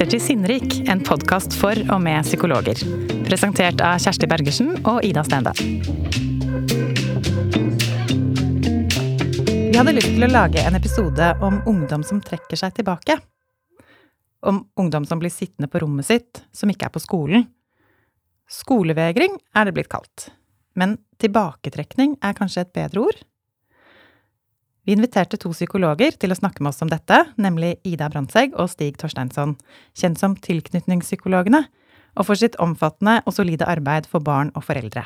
lytter til Sinnrik, en podkast for og med psykologer. Presentert av Kjersti Bergersen og Ida Stende. Vi hadde lyst til å lage en episode om ungdom som trekker seg tilbake. Om ungdom som blir sittende på rommet sitt, som ikke er på skolen. Skolevegring er det blitt kalt. Men tilbaketrekning er kanskje et bedre ord? Vi inviterte to psykologer til å snakke med oss om dette, nemlig Ida Brandtzæg og Stig Torsteinsson, kjent som Tilknytningspsykologene, og for sitt omfattende og solide arbeid for barn og foreldre.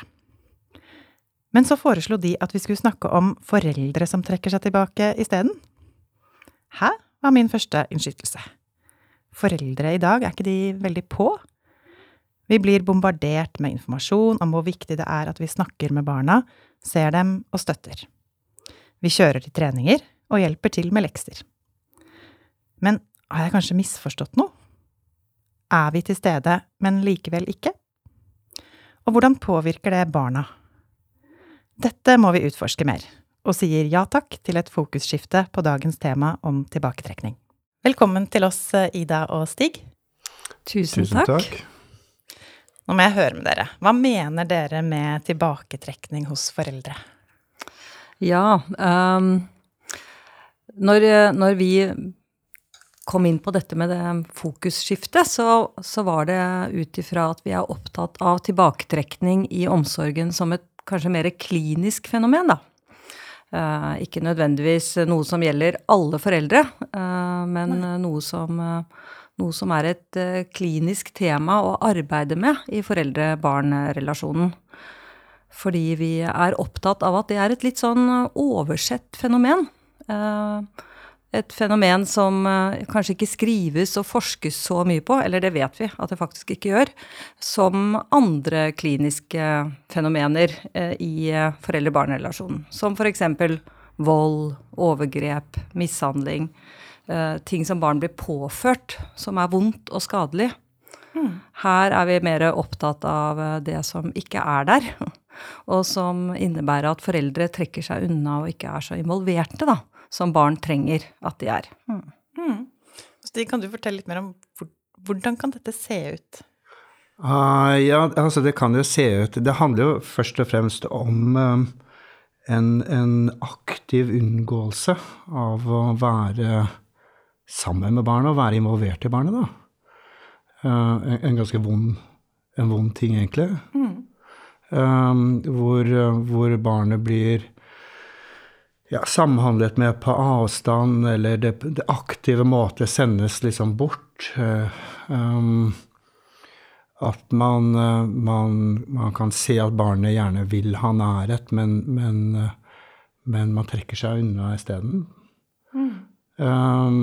Men så foreslo de at vi skulle snakke om foreldre som trekker seg tilbake isteden. Hæ? var min første innskytelse. Foreldre i dag, er ikke de veldig på? Vi blir bombardert med informasjon om hvor viktig det er at vi snakker med barna, ser dem og støtter. Vi kjører til treninger og hjelper til med lekser. Men har jeg kanskje misforstått noe? Er vi til stede, men likevel ikke? Og hvordan påvirker det barna? Dette må vi utforske mer, og sier ja takk til et fokusskifte på dagens tema om tilbaketrekning. Velkommen til oss, Ida og Stig. Tusen, Tusen takk. takk. Nå må jeg høre med dere. Hva mener dere med tilbaketrekning hos foreldre? Ja. Um, når, når, vi kom inn på dette med det fokusskiftet, så, så var det ut ifra at vi er opptatt av tilbaketrekning i omsorgen som et kanskje mer klinisk fenomen, da. Uh, ikke nødvendigvis noe som gjelder alle foreldre, uh, men noe som, uh, noe som, er et klinisk tema å arbeide med i foreldre-barn-relasjonen. Fordi vi er opptatt av at det er et litt sånn oversett fenomen. Eh, et fenomen som eh, kanskje ikke skrives og forskes så mye på, eller det vet vi at det faktisk ikke gjør, som andre kliniske fenomener eh, i foreldre-barn-relasjonen. Som f.eks. vold, overgrep, mishandling. Ting som barn blir påført, som er vondt og skadelig. Hmm. Her er vi mer opptatt av det som ikke er der og som innebærer at foreldre trekker seg unna og ikke er så involverte, da, som barn trenger at de er. Mm. Mm. Stig, kan du fortelle litt mer om hvordan kan dette se ut? Uh, ja, altså det kan jo se ut Det handler jo først og fremst om um, en, en, aktiv unngåelse av å være sammen med barnet og være involvert i barnet, da. Uh, en, en, ganske vond, en vond ting, egentlig. Mm. Um, hvor, hvor, barnet blir ja, samhandlet med på avstand, eller det, det aktive måte sendes liksom bort. Uh, um, at man, uh, man, man, kan se at barnet gjerne vil ha nærhet, men, men, uh, men man trekker seg unna isteden. Mm. Um,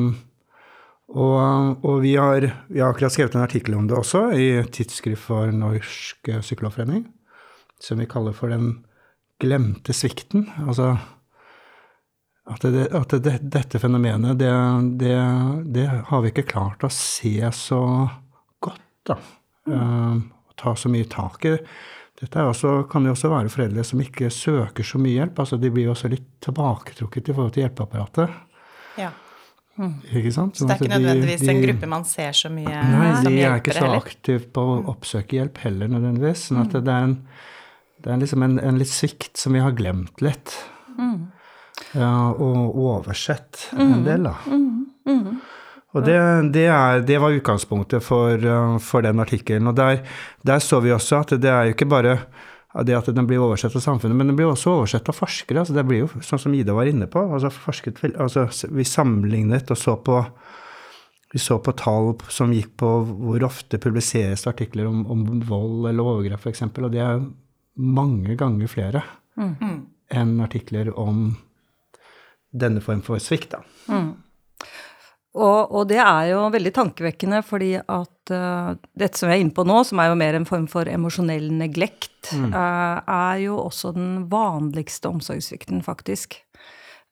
og, og vi, har, vi, har, akkurat skrevet en artikkel om det også i Tidsskrift for Norsk Psykologforening som vi kaller for den glemte svikten. Altså at, det, at det, dette fenomenet, det, det, det, har vi ikke klart å se så godt, da. Mm. Uh, ta så mye tak i. Dette også, kan jo også være foreldre som ikke søker så mye hjelp. altså De blir jo også litt tilbaketrukket i forhold til hjelpeapparatet. Ja. Mm. Ikke sant? Så det er ikke nødvendigvis de, de, en gruppe man ser så mye Nei, de er ikke så aktive på å oppsøke hjelp heller, nødvendigvis. sånn at mm. det er en det er liksom en, en litt svikt som vi har glemt litt. Mm. Ja, og oversett en mm. del, da. Mm. mm. Og det, det, er, det, var utgangspunktet for, uh, for den artikkelen. Og der, der, så vi også at det er jo ikke bare det at den blir oversett av samfunnet, men den blir også oversett av forskere. altså Det blir jo sånn som Ida var inne på. altså, forsket, altså Vi sammenlignet og så på vi så på tall som gikk på hvor ofte publiseres artikler om, om vold eller overgrep, f.eks. Og det er mange ganger flere mm. enn artikler om denne form for svikt. Da. Mm. Og, og, det er jo veldig tankevekkende, fordi at uh, dette som vi er inne på nå, som er jo mer en form for emosjonell neglekt, mm. uh, er jo også den vanligste omsorgssvikten, faktisk.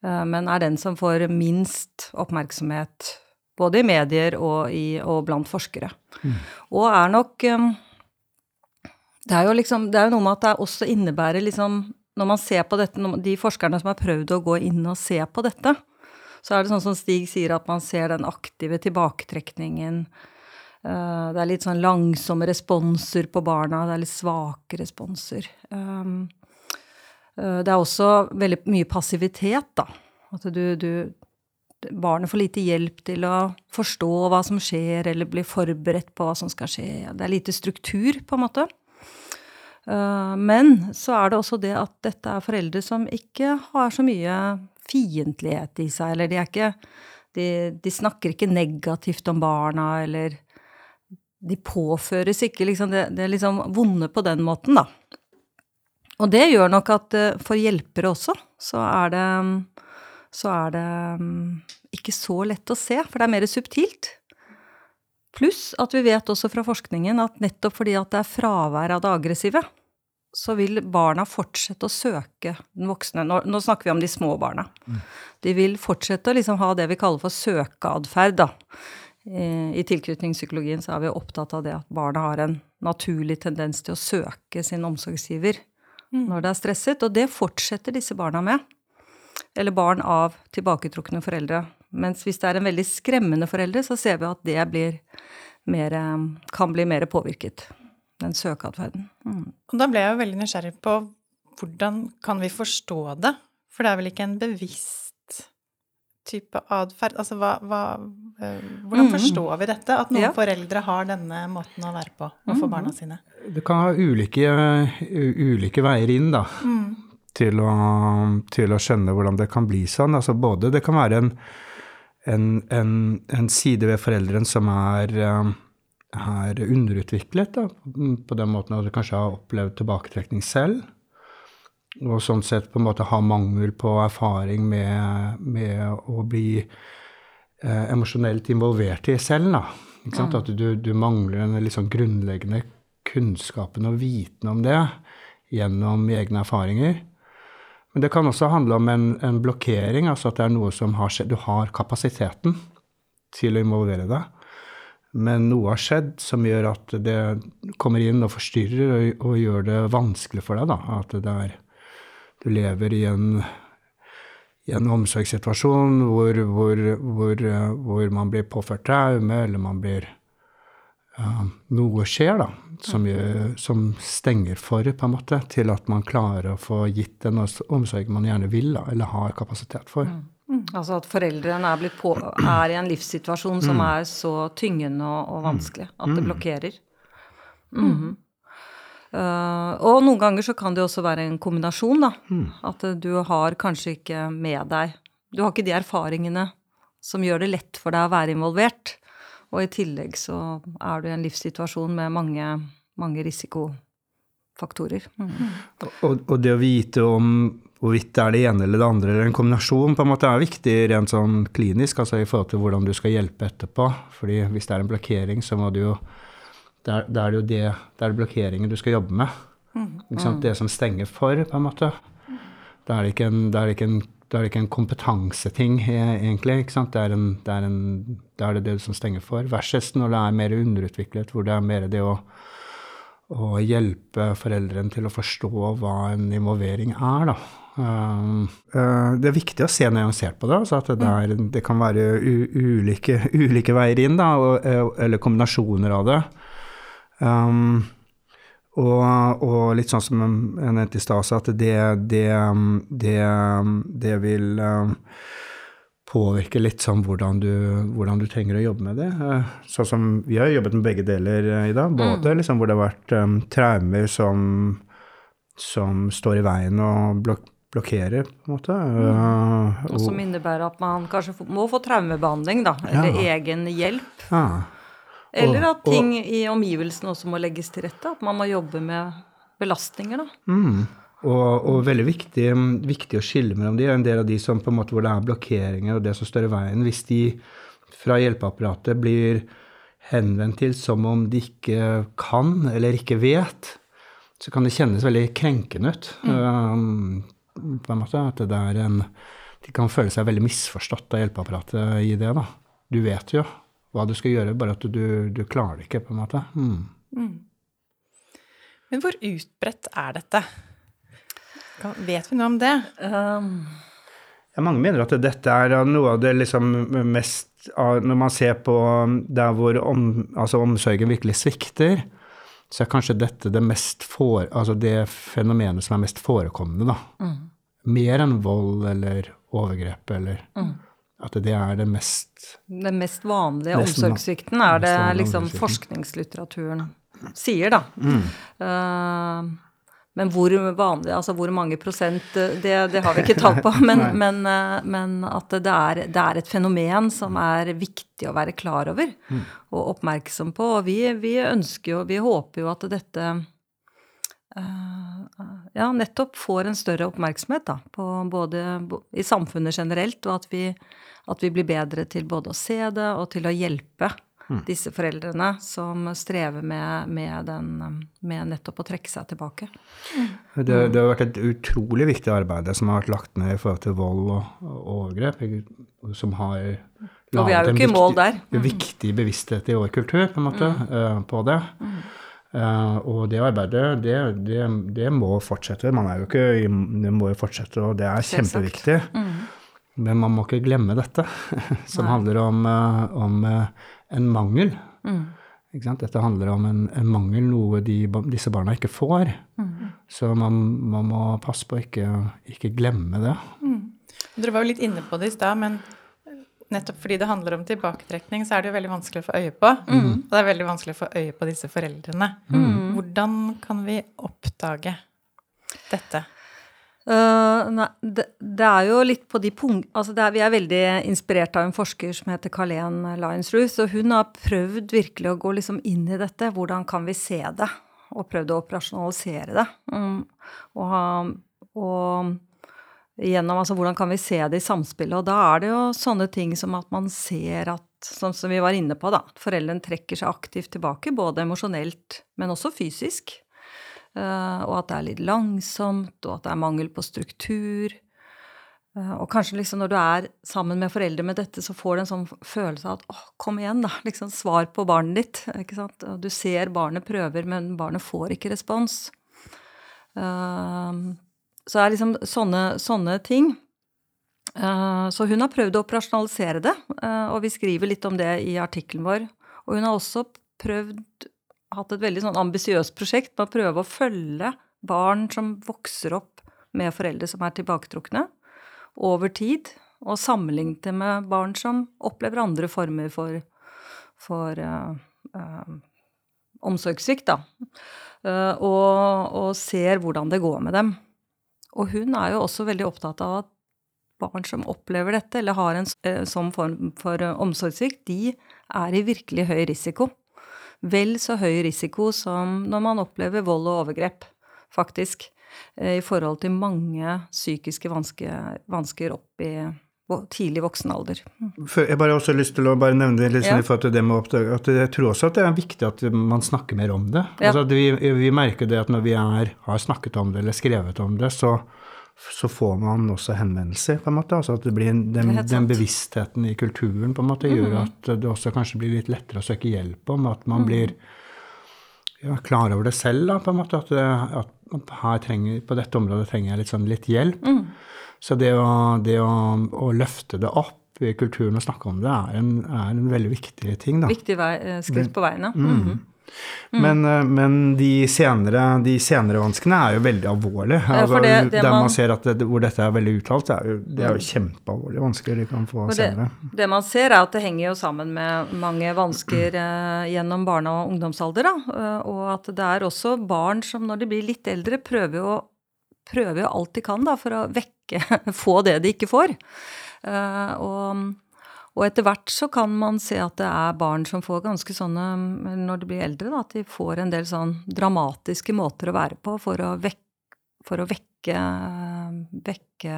Uh, men er den som får minst oppmerksomhet, både i medier og, i, og blant forskere. Mm. Og er nok um, det er jo liksom, det er noe med at det også innebærer liksom Når man ser på dette, de forskerne som har prøvd å gå inn og se på dette, så er det sånn som Stig sier, at man ser den aktive tilbaketrekningen. Uh, det er litt sånn langsomme responser på barna, det er litt svake responser. Um, uh, det er også veldig mye passivitet, da. At du, du Barnet får lite hjelp til å forstå hva som skjer, eller bli forberedt på hva som skal skje. Det er lite struktur, på en måte. Uh, men så er det også det at dette er foreldre som ikke har så mye fiendtlighet i seg, eller de er ikke de, de, snakker ikke negativt om barna, eller de påføres ikke liksom det, det, er liksom vonde på den måten, da. Og det gjør nok at eh, for hjelpere også, så er det så er det mm, ikke så lett å se, for det er mer subtilt. Pluss at vi vet også fra forskningen at nettopp fordi at det er fravær av det aggressive, så vil barna fortsette å søke den voksne. Nå, nå snakker vi om de små barna. Mm. De vil fortsette å liksom ha det vi kaller for søkeatferd, da. I, I tilknytningspsykologien så er vi opptatt av det at barna har en naturlig tendens til å søke sin omsorgsgiver mm. når det er stresset, og det fortsetter disse barna med. Eller barn av tilbaketrukne foreldre. Mens hvis det er en veldig skremmende foreldre, så ser vi at det blir mer, kan bli mer påvirket den søkeatferden. Mm. Og da ble jeg jo veldig nysgjerrig på hvordan kan vi forstå det? For det er vel ikke en bevisst type atferd? Altså hva, hva øh, Hvordan mm. forstår vi dette? At noen ja. foreldre har denne måten å være på overfor mm. barna sine? Det kan ha ulike, ulike veier inn, da. Mm. Til å, til å, skjønne hvordan det kan bli sånn. Altså både Det kan være en, en, en, en side ved foreldren som er øh, er underutviklet, da, på den måten at du kanskje har opplevd tilbaketrekning selv. Og sånn sett på en måte har mangel på erfaring med, med å bli eh, emosjonelt involvert i selv. Da. Mm. At du, du, mangler den sånn grunnleggende kunnskapen og viten om det gjennom egne erfaringer. Men det kan også handle om en, en blokkering, altså at det er noe som har skjedd. Du har kapasiteten til å involvere deg. Men noe har skjedd som gjør at det kommer inn og forstyrrer og, og gjør det vanskelig for deg. da, At det er, du lever i en, i en omsorgssituasjon hvor, hvor, hvor, hvor, man blir påført traume, eller man blir Noe skjer, da, som, gjør, som, stenger for, på en måte, til at man klarer å få gitt den omsorgen man gjerne vil, da, eller har kapasitet for. Mm. Mm. Altså at foreldrene er, på, er, i en livssituasjon som mm. er så tyngende og, og vanskelig at det mm. blokkerer. -hmm. Uh, og noen ganger så kan det også være en kombinasjon, da. Mm. At du har kanskje ikke med deg Du har ikke de erfaringene som gjør det lett for deg å være involvert. Og i tillegg så er du i en livssituasjon med mange, mange risikofaktorer. Mm. Og, og, det å vite om hvorvidt det er det ene eller det andre eller en kombinasjon, på en måte er viktig rent sånn klinisk, altså i forhold til hvordan du skal hjelpe etterpå. Fordi hvis det er en blokkering, så må du jo Da er det jo det, det er blokkeringen du skal jobbe med. Mm. Det som stenger for, på en måte. Da er det ikke en, det er ikke en, det er ikke en kompetanseting, egentlig. ikke sant? Det er, en, det er, en, det er det det som stenger for. Versus når det er mer underutviklet, hvor det er mer det å å hjelpe foreldrene til å forstå hva en involvering er. Da. Um, uh, det er viktig å se nyansert på det. Altså at det, der, det, kan være ulike, ulike, veier inn, da, og, eller kombinasjoner av det. Um, og, og, litt sånn som jeg nevnte i stad, at det, det, det, det vil påvirke litt sånn hvordan du, hvordan du, trenger å jobbe med det. Eh, sånn som vi har jobbet med begge deler eh, i dag. Både mm. liksom hvor det har vært um, traumer som, som, står i veien og blok blokkerer, på en måte. Mm. Uh, og, som innebærer at man kanskje må få traumebehandling, da. Eller ja. egen hjelp. Ja. Eller at ting i omgivelsene også må legges til rette. At man må jobbe med belastninger, da. Mm. Og, og, veldig viktig, viktig, å skille mellom de. En del av de som på en måte hvor det er blokkeringer og det som står i veien. Hvis de fra hjelpeapparatet blir henvendt til som om de ikke kan eller ikke vet, så kan det kjennes veldig krenkende ut. Mm. Um, på en måte, at det er en, De kan føle seg veldig misforstått av hjelpeapparatet i det. da. Du vet jo hva du skal gjøre, bare at du, du klarer det ikke, på en måte. Mm. Mm. Men hvor utbredt er dette? Vet vi noe om det? Um. Ja, mange mener at dette er noe av det liksom mest Når man ser på der hvor om, altså omsorgen virkelig svikter, så er kanskje dette det mest for, altså det fenomenet som er mest forekommende, da. Mm. Mer enn vold eller overgrep eller Mm. At det er det mest Den mest vanlige Nesten, omsorgssvikten er det liksom forskningslitteraturen sier, da. Mm. Uh, men hvor vanlig, altså hvor mange prosent, det, det har vi ikke tall på. Men, men, eh, men at det er, det er et fenomen som er viktig å være klar over Mm. og oppmerksom på. Og vi, vi ønsker jo, vi håper jo at dette uh, ja, nettopp får en større oppmerksomhet da, på både i samfunnet generelt, og at vi, at vi blir bedre til både å se det og til å hjelpe disse foreldrene som strever med, med, den, med nettopp å trekke seg tilbake. Det, det har vært et utrolig viktig arbeid som har vært lagt ned i forhold til vold og, og overgrep, som har Og vi er jo ikke i mål der. en viktig bevissthet i vår kultur, på en måte, eh, på det. Uh, og det arbeidet, det, det, det må fortsette. Man er jo ikke Det må jo fortsette, og det er kjempeviktig. Men man må ikke glemme dette, som handler om, eh, om eh, en mangel. Ikke sant? Dette handler om en, en mangel, noe de, disse barna ikke får. Så man, man må passe på å ikke, ikke glemme det. Dere var jo litt inne på det i stad, men nettopp fordi det handler om tilbaketrekning, så er det jo veldig vanskelig å få øye på. Og det er veldig vanskelig å få øye på disse foreldrene. Hvordan kan vi oppdage dette? Eh, nei, det, det er jo litt på de punkt... Altså er, vi er veldig inspirert av en forsker som heter Carlen Lyons-Ruth, og hun har prøvd virkelig å gå liksom inn i dette. Hvordan kan vi se det? Og prøvd å operasjonalisere det. Um, og, og gjennom altså hvordan kan vi se det i samspillet? Og da er det jo sånne ting som at man ser at Sånn som vi var inne på, da. At foreldrene trekker seg aktivt tilbake, både emosjonelt, men også fysisk. Eh, og at det er litt langsomt, og at det er mangel på struktur. Eh, og kanskje liksom når du er sammen med foreldre med dette, så får du en sånn følelse av at åh, kom igjen, da. Liksom svar på barnet ditt. ikke sant? Du ser barnet prøver, men barnet får ikke respons. Eh, så det er liksom sånne, sånne ting. Så hun har prøvd å operasjonalisere det, og vi skriver litt om det i artikkelen vår. Og hun har også prøvd hatt et veldig sånn ambisiøst prosjekt med å prøve å følge barn som vokser opp med foreldre som er tilbaketrukne, over tid, og sammenlignet det med barn som opplever andre former for, for uh, uh, omsorgssvikt, da. Eh, og, og ser hvordan det går med dem. Og hun er jo også veldig opptatt av at barn som opplever dette, eller har en sånn form for omsorgssvikt, de er i virkelig høy risiko vel så høy risiko som når man opplever vold og overgrep, faktisk, eh, i forhold til mange psykiske vansker, vansker opp i tidlig voksen alder. Jeg bare også lyst til å nevne litt sånn Ja. i forhold til det med å oppdage at jeg tror også at det er viktig at man snakker mer om det. Ja. Altså vi, vi merker det at når vi er, har snakket om det eller skrevet om det, så, så får man også henvendelser, på en måte. Altså at det blir en, den, den bevisstheten i kulturen på en måte gjør at det også kanskje blir litt lettere å søke hjelp om, at man blir ja, klar over det selv, da, på en måte. At, det, at her trenger, på dette området trenger jeg litt, sånn, litt hjelp. Så det, å, det å, å løfte det opp i kulturen og snakke om det, er en, er en veldig viktig ting. Da. Viktig vei, eh, skritt på veien, ja. Men, eh, men de, senere, de senere vanskene er jo veldig alvorlige. Ja, altså, det- det der man, man- ser at det, hvor dette er veldig uttalt, er jo, det er jo kjempealvorlige vansker de kan få senere. det man ser, er at det henger jo sammen med mange vansker eh, gjennom barne- og ungdomsalder. Da. eh, Og at det er også barn som når de blir litt eldre, prøver jo, prøver jo alt de kan da, for å vekke, få det de ikke får. Uh, og, og etter hvert så kan man se at det er barn som får ganske sånne, når de blir eldre, da, at de får en del sånn dramatiske måter å være på for å vekke, for å vekke, vekke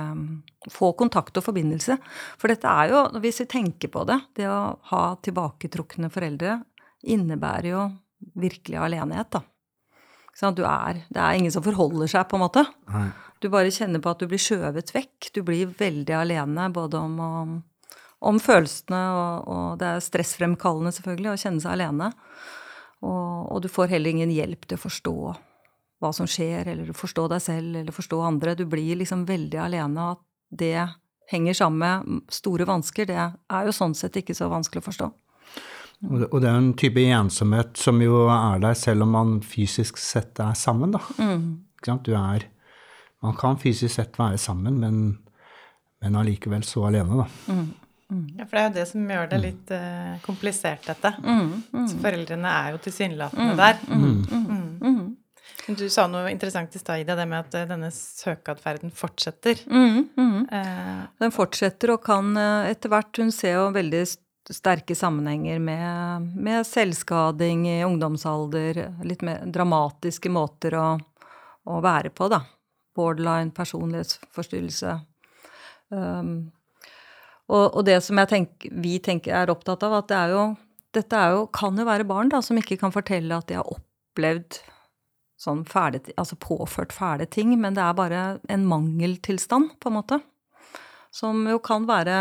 Få kontakt og forbindelse. For dette er jo, hvis vi tenker på det, det å ha tilbaketrukne foreldre innebærer jo virkelig alenhet, da. Sånn at Du er, det er ingen som forholder seg, på en måte. Nei. Du bare kjenner på at du blir skjøvet vekk. Du blir veldig alene både om, om, om følelsene, og, og det er stressfremkallende selvfølgelig å kjenne seg alene. Og, og du får heller ingen hjelp til å forstå hva som skjer, eller forstå deg selv, eller forstå andre. Du blir liksom veldig alene, og at det henger sammen med store vansker, det er jo sånn sett ikke så vanskelig å forstå. Og det, er en type ensomhet som jo er der selv om man fysisk sett er sammen, da. Ikke sant? Du er Man kan fysisk sett være sammen, men, men allikevel så alene, da. Ja, for det er jo det som gjør det litt uh, komplisert, dette. Så foreldrene er jo tilsynelatende der. Mm. Men Du sa noe interessant i stad, Ida, det med at eh, denne søkeatferden fortsetter. Uh, Den fortsetter og kan etter hvert Hun ser jo veldig sterke sammenhenger med, med selvskading i ungdomsalder. Litt mer dramatiske måter å, å være på, da. Borderline personlighetsforstyrrelse. Um, og, og det som jeg tenk, vi tenker er opptatt av, at det er jo Dette er jo, kan jo være barn da, som ikke kan fortelle at de har opplevd sånn fæle, altså påført fæle ting, men det er bare en mangeltilstand, på en måte. Som jo kan være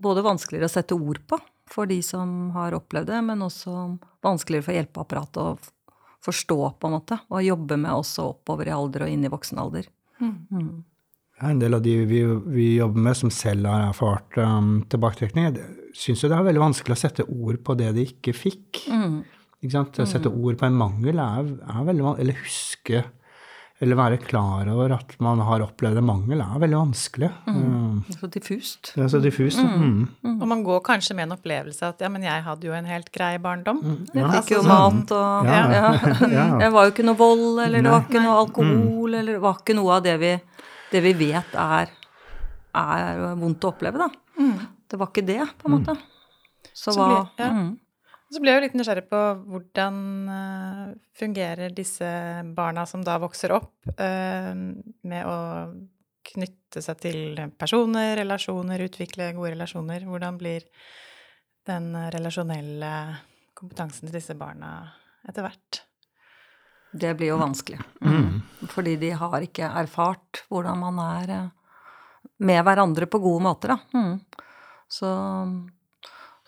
både vanskeligere å sette ord på for de som har opplevd det, men også vanskeligere for hjelpeapparatet å forstå, på en måte, og jobbe med også oppover i alder og inn i voksen alder. Mm. Ja, en del av de vi, vi jobber med, som selv har erfart um, tilbaketrekning, syns jo det er veldig vanskelig å sette ord på det de ikke fikk. Ikke sant? Å sette ord på en mangel er, er veldig vanskelig. Eller huske, eller være klar over at man har opplevd en mangel, er veldig vanskelig. Um, Så diffust. det er så diffust. mm. Mm. Og man går kanskje med en opplevelse at ja, men jeg hadde jo en helt grei barndom. Jeg Ja. fikk jo mat og Ja. ja. Ja. Det var jo ikke noe vold, eller det var ikke noe Mm. alkohol, eller det var ikke noe av det vi, det vi vet er, er vondt å oppleve, da. Det var ikke det, på en måte. Så Så hva blir- ja. mm. Så blir jeg jo litt nysgjerrig på hvordan eh, fungerer disse barna som da vokser opp, eh, med å knytte seg til personer, relasjoner, utvikle gode relasjoner. Hvordan blir den relasjonelle kompetansen til disse barna etter hvert? Det blir jo vanskelig. Mm. Fordi de har ikke erfart hvordan man er eh, med hverandre på gode måter, da. Mm. Så,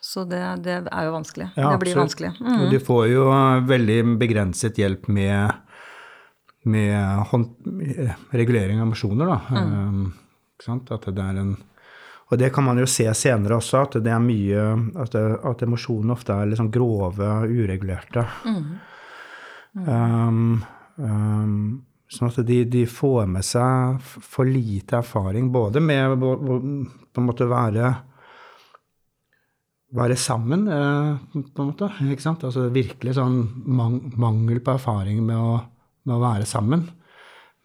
så det, det er jo vanskelig. Ja, det blir absolutt. vanskelig. Mm. Og de får jo uh, veldig begrenset hjelp med, med hånd, eh, regulering av emosjoner, da. Um? At det er en og det kan man jo se senere også, at det er mye At, at emosjonene ofte er sånn grove, uregulerte. Um, um, sånn at de, de får med seg for lite erfaring, både med på en måte være være sammen, eh, på en måte. ikke sant? Altså virkelig sånn mang mangel på erfaring med å, med å være sammen.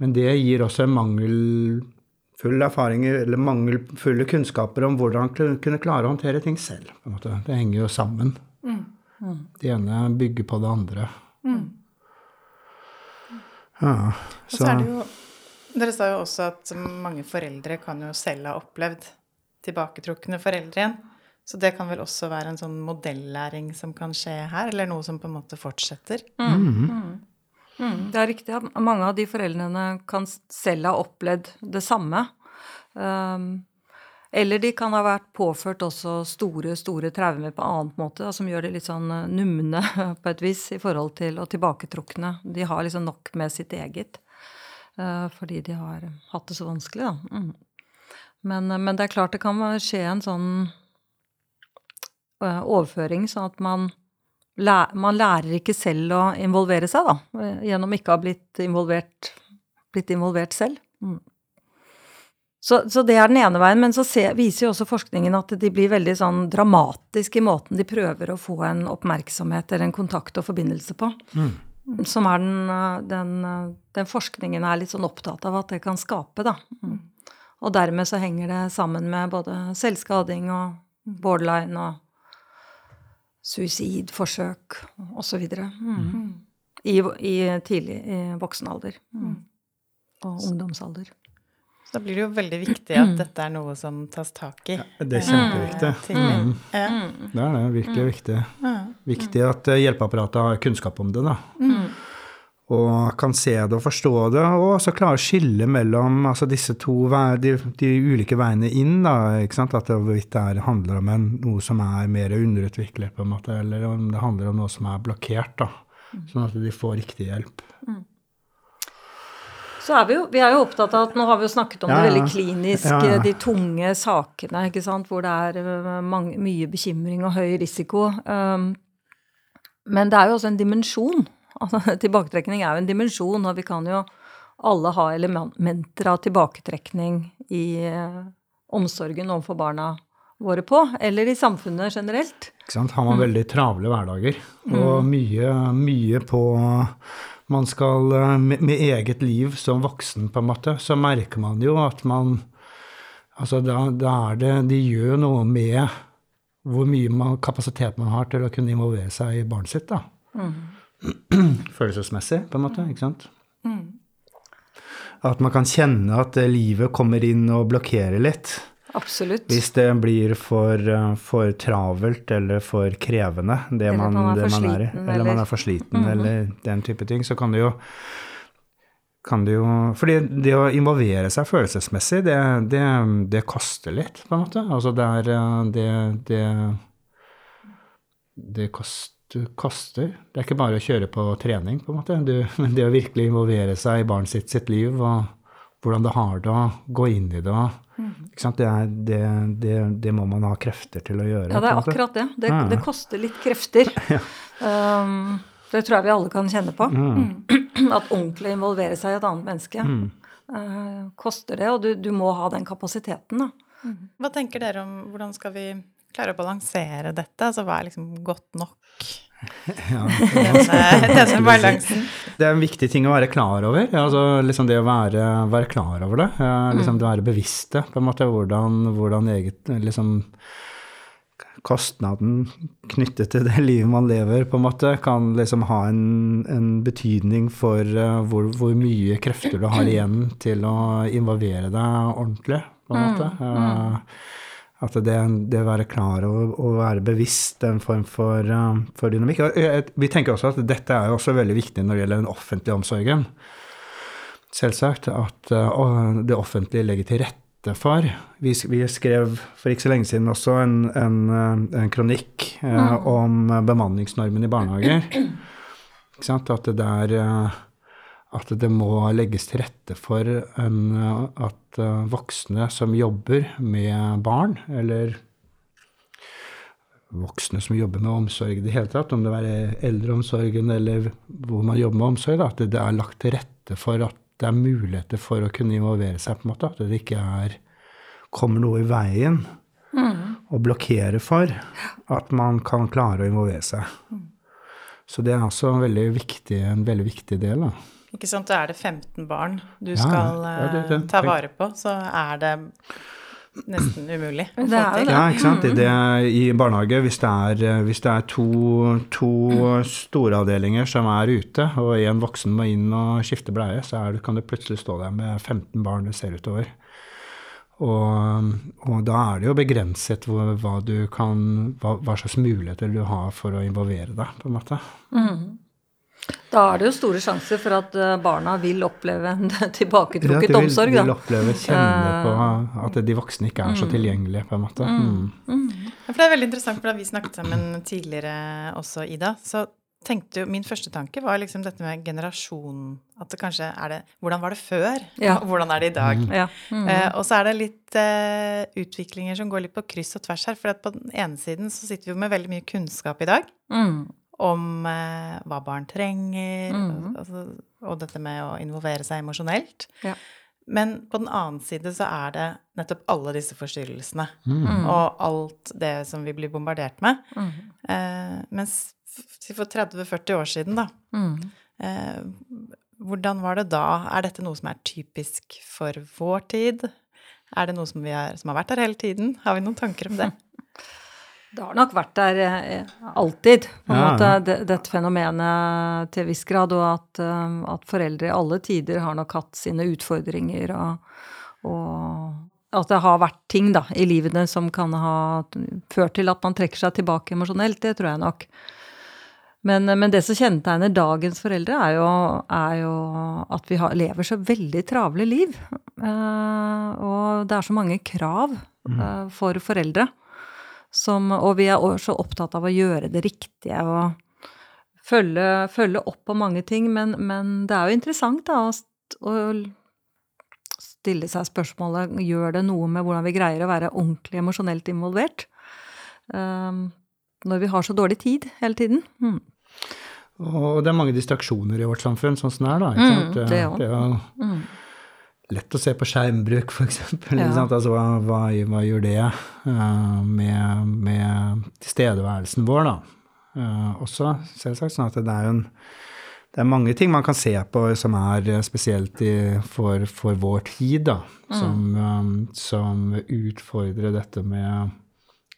Men det gir også en mangelfull erfaring, eller mangelfulle kunnskaper om hvordan man kunne klare å håndtere ting selv. på en måte. Det henger jo sammen. Det ene bygger på det andre. Ja, Og så er det jo Dere sa jo også at mange foreldre kan jo selv ha opplevd tilbaketrukne foreldre igjen. Så det kan vel også være en sånn modellæring som kan skje her, eller noe som på en måte fortsetter? Mm, det er riktig. at Mange av de foreldrene kan selv ha opplevd det samme. Um, eller de kan ha vært påført også store, store traumer på annen måte, da, som gjør det litt sånn eh, numne på et vis i forhold til og tilbaketrukne. De har liksom nok med sitt eget. eh, fordi de har hatt det så vanskelig, da. Mm. Men, eh, men det er klart det kan skje en sånn overføring, sånn at man man lærer ikke selv å involvere seg, da. Gjennom ikke å ha blitt involvert, blitt involvert selv. Mm. Så, så det er den ene veien, men så se, viser jo også forskningen at de blir veldig sånn dramatiske i måten de prøver å få en oppmerksomhet eller en kontakt og forbindelse på. Som er den, eh, den, eh, den forskningen er litt sånn opptatt av at det kan skape, da. Mm. Og dermed så henger det sammen med både selvskading og borderline og suicidforsøk osv. Mm. I, I tidlig i voksen alder. Mm. Og ungdomsalder. Så da blir det jo veldig viktig at dette er noe som tas tak i. Ja, det er kjempeviktig. Tidlig. Mm. Ja. Det er det. Virkelig viktig. Viktig at eh, hjelpeapparatet har kunnskap om det, da. Mm. Og kan se det og forstå det, og også klare å skille mellom altså disse to de, de ulike veiene inn. da, ikke sant? At det hvorvidt det er, handler om en, noe som er mer underutviklet, på en måte, eller om det handler om noe som er blokkert. da, Sånn at de får riktig hjelp. Så er vi jo, vi er jo opptatt av at nå har vi jo snakket om Ja, det veldig kliniske, Ja, ja. de tunge sakene, ikke sant, hvor det er øh, mange, mye bekymring og høy risiko. Um, men det er jo også en dimensjon. Altså, tilbaketrekning er jo en dimensjon, og vi kan jo alle ha elementer av tilbaketrekning i uh, omsorgen overfor barna våre på, eller i samfunnet generelt. Ikke sant? Har man veldig travle hverdager og mye, mye på Man skal eh, med, med eget liv som voksen, på en måte, så merker man jo at man Altså, da, da er det De gjør noe med hvor mye man, kapasitet man har til å kunne involvere seg i barnet sitt, da. Følelsesmessig, på en måte, ikke sant? At man kan kjenne at eh, livet kommer inn og blokkerer litt. Absolutt. Hvis det blir for, eh, for travelt eller for krevende, det Eller man, man er det man sliten, er i, Eller, eller man er for sliten, eller den type ting, så kan det jo kan det jo Fordi det å involvere seg følelsesmessig, det, det, det koster litt, på en måte. Altså det er eh, Det, det, det koster, koster. Det er ikke bare å kjøre på trening, på en måte. Du, men det å virkelig involvere seg i barnet sitt sitt liv, og hvordan det har det, og gå inn i det og? Det, er, det, det, det må man ha krefter til å gjøre. Ja, det er akkurat det. Det, Ja, koster litt krefter. Um, det tror jeg vi alle kan kjenne på. At ordentlig involvere seg i et annet menneske eh, koster det, og du, du må ha den kapasiteten, da. Hva tenker dere om hvordan skal vi klare å balansere dette? Altså hva er liksom godt nok? Ja. Denne, denne balansen. Det er en viktig ting å være klar over. Altså, liksom det å være, være klar over det. eh, Liksom det å være bevisste på en måte hvordan, hvordan eget liksom, Kostnaden knyttet til det livet man lever, på en måte, kan liksom ha en, en betydning for uh, hvor, hvor mye krefter du har igjen til å involvere deg ordentlig, på en måte. Eh, At det, det å være klar over og være bevisst en form for, eh, for dynamikk. Og Vi tenker også at dette er også veldig viktig når det gjelder den offentlige omsorgen. Selvsagt at eh, det offentlige legger til rette for Vi, vi skrev for ikke så lenge siden også en, en, eh, en kronikk mm. om bemanningsnormen i barnehager. Ikke sant? At det der eh, at det må legges til rette for en, at eh, voksne som jobber med barn, eller voksne som jobber med omsorg i det hele tatt, om det er eldreomsorgen eller hvor man jobber med omsorg, da, at det er lagt til rette for at det er muligheter for å kunne involvere seg, på en måte. At det ikke er, kommer noe i veien og blokkerer for at man kan klare å involvere seg. Så det er også en veldig viktig, en veldig viktig del. Da. Ikke sant, da er det 15 barn du Ja, skal ja, det- det- eh, ta vare på, så er det nesten umulig å Det få er til. det. Ja, ikke sant. I, det, I barnehage, hvis det er, eh, hvis det er to, to storavdelinger som er ute, og en voksen må inn og skifte bleie, så er, det- kan du plutselig stå der med 15 barn du ser utover. Og, og da er det jo begrenset hva, hva, du kan, hva, hva slags muligheter du har for å involvere deg, på en måte. Da er det jo store sjanser for at eh, barna vil oppleve en Ja, tilbaketrukket De omsorg, vil da. oppleve, kjenne på at de voksne ikke er så tilgjengelige, på en måte. Mm. Ja, for det er veldig interessant, for da vi snakket sammen tidligere også, Ida, så tenkte jo Min første tanke var liksom dette med generasjon At det kanskje er det Hvordan var det før? Ja. Og hvordan er det i dag? Ja. Mm. Uh, og så er det litt uh, utviklinger som går litt på kryss og tvers her. For at på den ene siden så sitter vi jo med veldig mye kunnskap i dag Mm. Om eh, hva barn trenger, mm. og, altså, og dette med å involvere seg emosjonelt. Ja. Men på den annen side så er det nettopp alle disse forstyrrelsene Mm. og alt det som vi blir bombardert med. Mm. Eh, mens for 30-40 år siden, da, Mm. eh, hvordan var det da? Er dette noe som er typisk for vår tid? Er det noe som, vi har, som har vært der hele tiden? Har vi noen tanker om det? Det har nok vært der eh, alltid, på en Ja, måte, det, dette fenomenet til viss grad, og at, eh, at foreldre i alle tider har nok hatt sine utfordringer, og, og at det har vært ting da, i livene som kan ha ført til at man trekker seg tilbake emosjonelt, det tror jeg nok. Men, men det som kjennetegner dagens foreldre, er jo, er jo at vi har, lever så veldig travle liv. Uh, og det er så mange krav uh, for foreldre. Som, og vi er også opptatt av å gjøre det riktige og følge, følge opp på mange ting. Men, men det er jo interessant da, å å stille seg spørsmålet gjør det noe med hvordan vi greier å være ordentlig emosjonelt involvert. Um, når vi har så dårlig tid hele tiden. Mm. Og det er mange distraksjoner i vårt samfunn, sånn som det er, da. Ikke sant? Mm, det det, Det er jo Mm. Lett å se på skjermbruk, f.eks. Ja. Altså, hva, hva, hva gjør det uh, med, med tilstedeværelsen vår, da? Uh, også selvsagt sånn at det er en det er mange ting man kan se på som er eh, spesielt i, for, for vår tid, da. Som, eh, som utfordrer dette med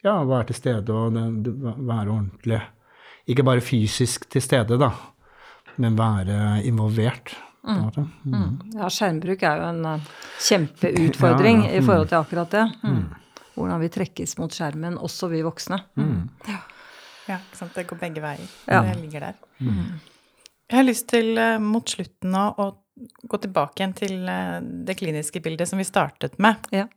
ja, å være til stede og det, være ordentlig. Ikke bare fysisk til stede, da, men være involvert. Mm. Mm. Ja, skjermbruk er jo en eh, kjempeutfordring Ja, ja. i forhold til akkurat det. Mm. Hvordan vi trekkes mot skjermen, også vi voksne. Ja, ikke sant. Det går begge veier. Ja. Det ligger der. Jeg har lyst til eh, mot slutten nå å gå tilbake igjen til eh, det kliniske bildet som vi startet med. Ja.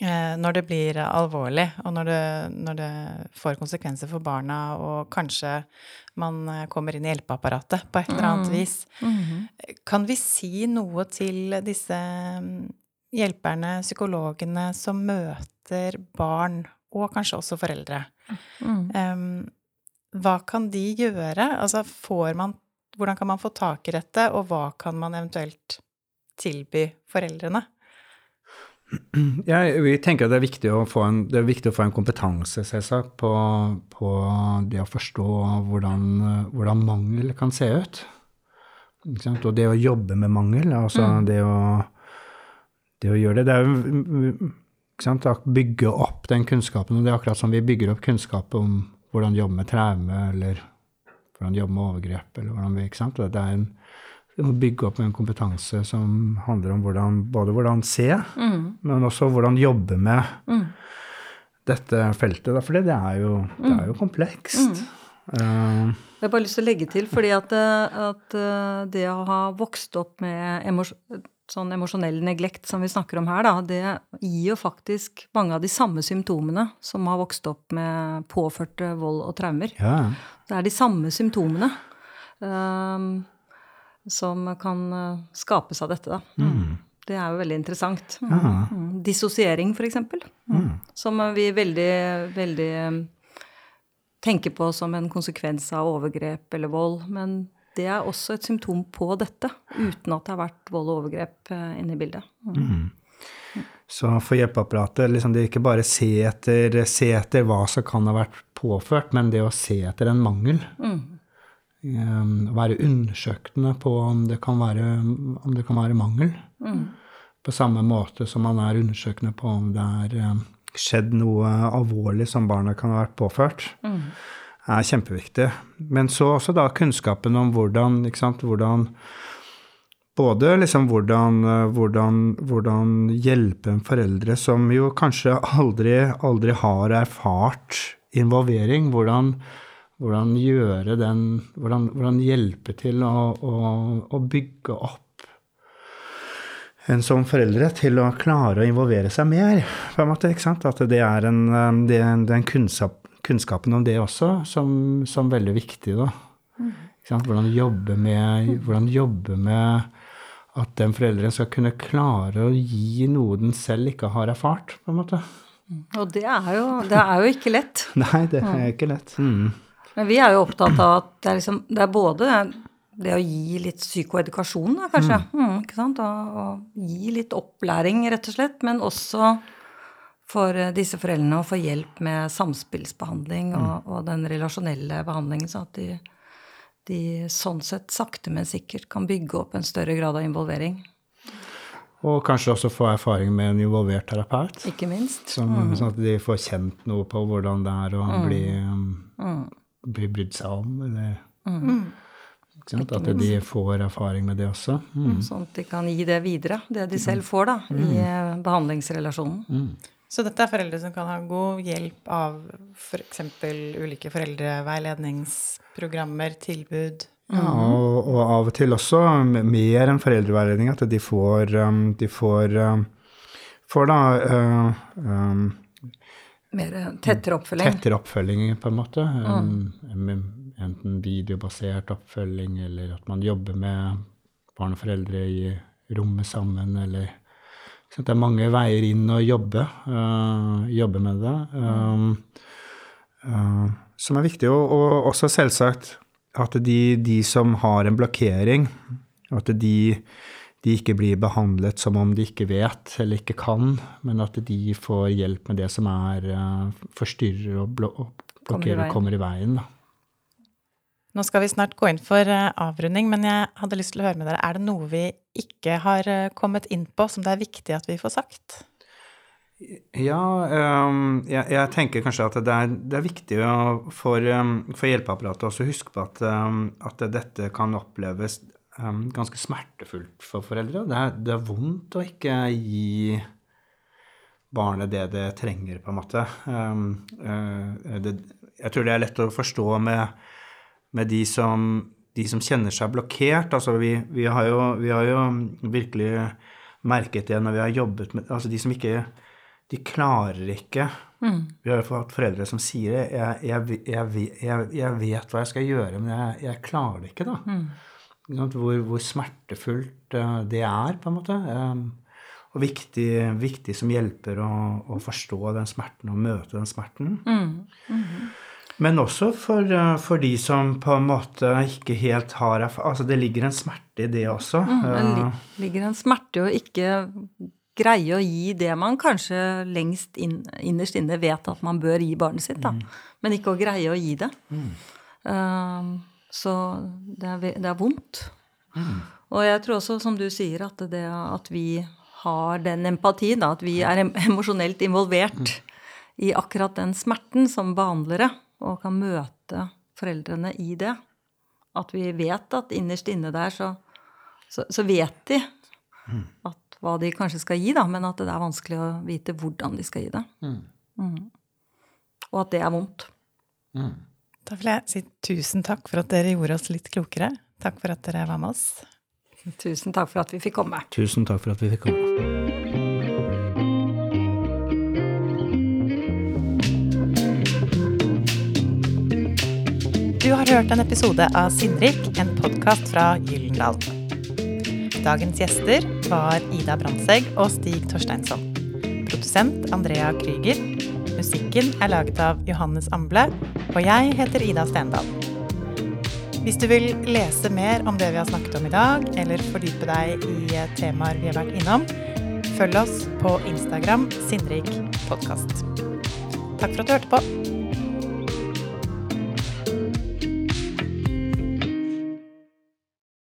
Eh, Når det blir alvorlig, og når det, når det får konsekvenser for barna, og kanskje man eh, kommer inn i hjelpeapparatet på et eller annet Mm. vis. Kan vi si noe til disse mm, hjelperne, psykologene, som møter barn, og kanskje også foreldre? Mm. Um, hva kan de gjøre? Altså, får man Hvordan kan man få tak i dette, og hva kan man eventuelt tilby foreldrene? Ja, vi tenker at det er viktig å få en, det er å få en kompetanse selvsagt, på, på det å forstå hvordan, hvordan mangel kan se ut. Og det å jobbe med mangel, altså det, å, det å gjøre det, det er jo bygge opp den kunnskapen. og Det er akkurat som vi bygger opp kunnskap om hvordan jobbe med traume, eller hvordan jobbe med overgrep, eller hvordan vi, ikke sant? Og Det er en, må bygge opp en kompetanse som handler om hvordan, både hvordan se, men også hvordan jobbe med dette feltet. Da, for det er jo, det er jo komplekst. Uh, Jeg har bare lyst til å legge til, fordi at, eh, at eh, det å ha vokst opp med sånn emosjonell neglekt som vi snakker om her, da, det gir jo faktisk mange av de samme symptomene som har vokst opp med påførte vold og traumer. ja. Det er de samme symptomene ehm, som kan eh, skapes av dette, da. Det er jo veldig interessant. Mm. Dissosiering, for eksempel. Som vi veldig, veldig eh, tenker på som en konsekvens av overgrep eller vold. Men det er også et symptom på dette, uten at det har vært vold og overgrep eh, inne i bildet. Så for hjelpeapparatet, liksom det er ikke bare se etter, se etter hva som kan ha vært påført, men det å se etter en mangel. Um, være undersøkende på om det kan være, om det kan være mangel. På samme måte som man er undersøkende på om det er um, skjedd noe alvorlig som barnet kan ha vært påført. er kjempeviktig. Men så også da kunnskapen om hvordan, sant, hvordan både liksom hvordan, hvordan, hvordan hjelpe en foreldre som jo kanskje aldri, aldri har erfart involvering. Hvordan, hvordan gjøre den Hvordan, hvordan hjelpe til å, å, å bygge opp en som foreldre til å klare å involvere seg mer, på en måte. ikke sant? At det er en, eh, det er en, kunnskap, kunnskapen om det også som, som veldig viktig, da. Sant? Hvordan jobbe med, hvordan jobbe med at den forelderen skal kunne klare å gi noe den selv ikke har erfart, på en måte. Og det er jo, det er jo ikke lett. Nei, det er ikke lett. Mm. Men vi er jo opptatt av at det er, liksom, det er både det å gi litt psykoedukasjon, da, kanskje. Mm, ikke sant? Og, og gi litt opplæring, rett og slett. Men også for eh, disse foreldrene å få hjelp med samspillsbehandling og, og den relasjonelle behandlingen, så at de, de sånn sett sakte, men sikkert kan bygge opp en større grad av involvering. Og kanskje også få erfaring med en involvert terapeut. Ikke minst. Som, Sånn at de får kjent noe på hvordan det er å bli, um, bli brydd seg om. Eller, ikke sant? At de får erfaring med det også. Mm. Sånn at de kan gi det videre, det de selv får da, i eh, behandlingsrelasjonen. Så dette er foreldre som kan ha god hjelp av f.eks. ulike foreldreveiledningsprogrammer, tilbud. Ja, og, og av og til også mer enn foreldreveiledning, at de får, um, de får, um, får da uh, um, Mer eh, tettere oppfølging. tettere oppfølging, på en måte. Um, enten videobasert oppfølging, eller at man jobber med barn og foreldre i rommet sammen, eller så Det er mange veier inn å jobbe, uh, jobbe med det. Um, uh, som er viktig. Og, og, også selvsagt at de, de, som har en blokkering, at de, de, ikke blir behandlet som om de ikke vet eller ikke kan, men at de får hjelp med det som er uh, forstyrrer og, blokkerer og kommer i veien. Da. Nå skal vi snart gå inn for eh, avrunding, men jeg hadde lyst til å høre med dere. Er det noe vi ikke har eh, kommet inn på som det er viktig at vi får sagt? Ja, um, jeg, jeg, tenker kanskje at det er, det er viktig for, um, for hjelpeapparatet også å huske på at, um, at, dette kan oppleves ganske smertefullt for foreldre. Det er, det er, vondt å ikke gi barnet det det trenger, på en måte. Uh, det, jeg tror det er lett å forstå med med de som, de som kjenner seg blokkert. Altså vi, vi, har jo, vi, har jo, virkelig merket det når vi har jobbet med Altså de som ikke De klarer ikke mm. Vi har jo fått foreldre som sier det. Jeg, jeg, jeg, vet hva jeg skal gjøre, men jeg, klarer det ikke, da. Mm. Hvor, hvor, smertefullt eh, det er, på en måte. Um, og viktig, viktig som hjelper å, å, forstå den smerten og møte den smerten. Mm. Mm -hmm. Men også for, eh, for, de som på en måte ikke helt har Altså det ligger en smerte i det også. Mm, det eh, ligger en smerte i å ikke greie å gi det man kanskje lengst inn, innerst inne vet at man bør gi barnet sitt, da. Mm. Men ikke å greie å gi det. Mm. Uh, så det er, det er vondt. Mm. Og jeg tror også, som du sier, at det at vi har den empatien, at vi er emosjonelt involvert mm. i akkurat den smerten som behandlere, og kan møte foreldrene i det. At vi vet at innerst inne der så, så, så vet de at hva de kanskje skal gi, da, men at det er vanskelig å vite hvordan de skal gi det. Mm. Mm. Og at det er vondt. Mm. Da vil jeg si tusen takk for at dere gjorde oss litt klokere. Takk for at dere var med oss. Tusen takk for at vi fikk komme. Tusen takk for at vi fikk komme. Du har hørt en episode av Sinnrik, en podkast fra Gyllendal. Dagens gjester var Ida Brandtzæg og Stig Torsteinsson. Produsent Andrea Krüger. Musikken er laget av Johannes Amble, og jeg heter Ida Stendal. Hvis du vil lese mer om det vi har snakket om i dag, eller fordype deg i temaer vi har vært innom, følg oss på Instagram sinnrikpodkast. Takk for at du hørte på.